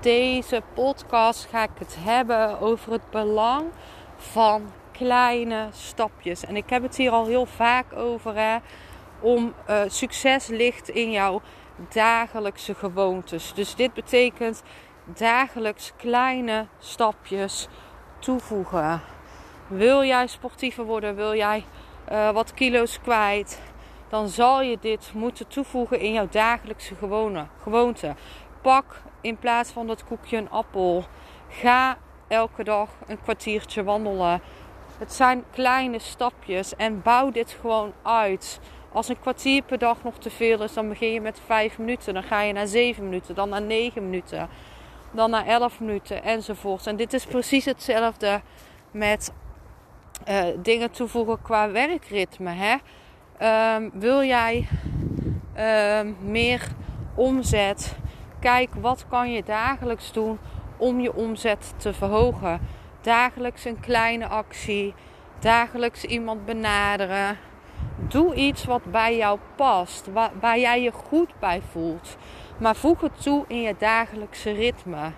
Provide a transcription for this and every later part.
Deze podcast ga ik het hebben over het belang van kleine stapjes. En ik heb het hier al heel vaak over. Hè, om uh, succes ligt in jouw dagelijkse gewoontes. Dus dit betekent dagelijks kleine stapjes toevoegen. Wil jij sportiever worden? Wil jij uh, wat kilo's kwijt? Dan zal je dit moeten toevoegen in jouw dagelijkse gewone, gewoonte. Pak in plaats van dat koekje een appel. Ga elke dag een kwartiertje wandelen. Het zijn kleine stapjes en bouw dit gewoon uit. Als een kwartier per dag nog te veel is, dan begin je met 5 minuten. Dan ga je naar 7 minuten, dan naar 9 minuten, dan naar 11 minuten enzovoort. En dit is precies hetzelfde met uh, dingen toevoegen qua werkritme. Hè? Um, wil jij uh, meer omzet? Kijk, wat kan je dagelijks doen om je omzet te verhogen? Dagelijks een kleine actie, dagelijks iemand benaderen. Doe iets wat bij jou past, waar, waar jij je goed bij voelt. Maar voeg het toe in je dagelijkse ritme.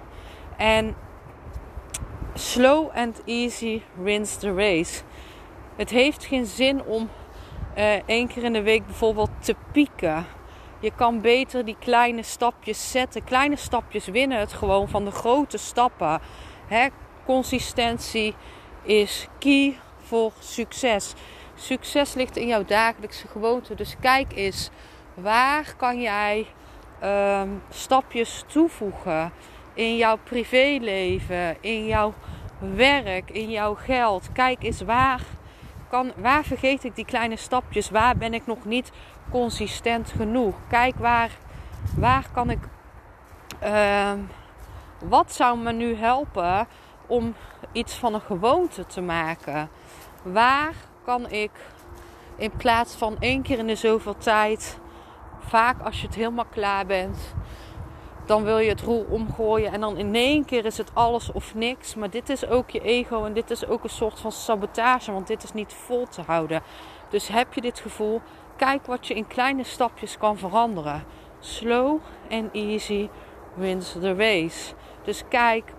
En slow and easy wins the race. Het heeft geen zin om uh, één keer in de week bijvoorbeeld te pieken. Je kan beter die kleine stapjes zetten. Kleine stapjes winnen het gewoon van de grote stappen. Hè? Consistentie is key voor succes. Succes ligt in jouw dagelijkse gewoonte. Dus kijk eens, waar kan jij um, stapjes toevoegen in jouw privéleven, in jouw werk, in jouw geld? Kijk eens waar kan, waar vergeet ik die kleine stapjes? Waar ben ik nog niet consistent genoeg? Kijk waar, waar kan ik. Uh, wat zou me nu helpen om iets van een gewoonte te maken? Waar kan ik in plaats van één keer in de zoveel tijd, vaak als je het helemaal klaar bent, dan wil je het roer omgooien en dan in één keer is het alles of niks. Maar dit is ook je ego en dit is ook een soort van sabotage, want dit is niet vol te houden. Dus heb je dit gevoel, kijk wat je in kleine stapjes kan veranderen. Slow and easy wins the race. Dus kijk,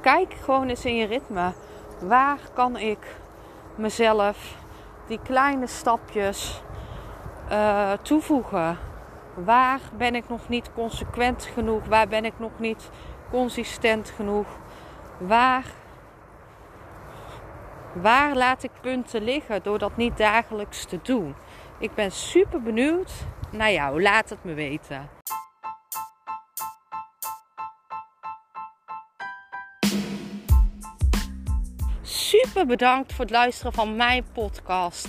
kijk gewoon eens in je ritme. Waar kan ik mezelf die kleine stapjes uh, toevoegen? Waar ben ik nog niet consequent genoeg? Waar ben ik nog niet consistent genoeg? Waar, waar laat ik punten liggen door dat niet dagelijks te doen? Ik ben super benieuwd naar jou. Laat het me weten. Super bedankt voor het luisteren van mijn podcast.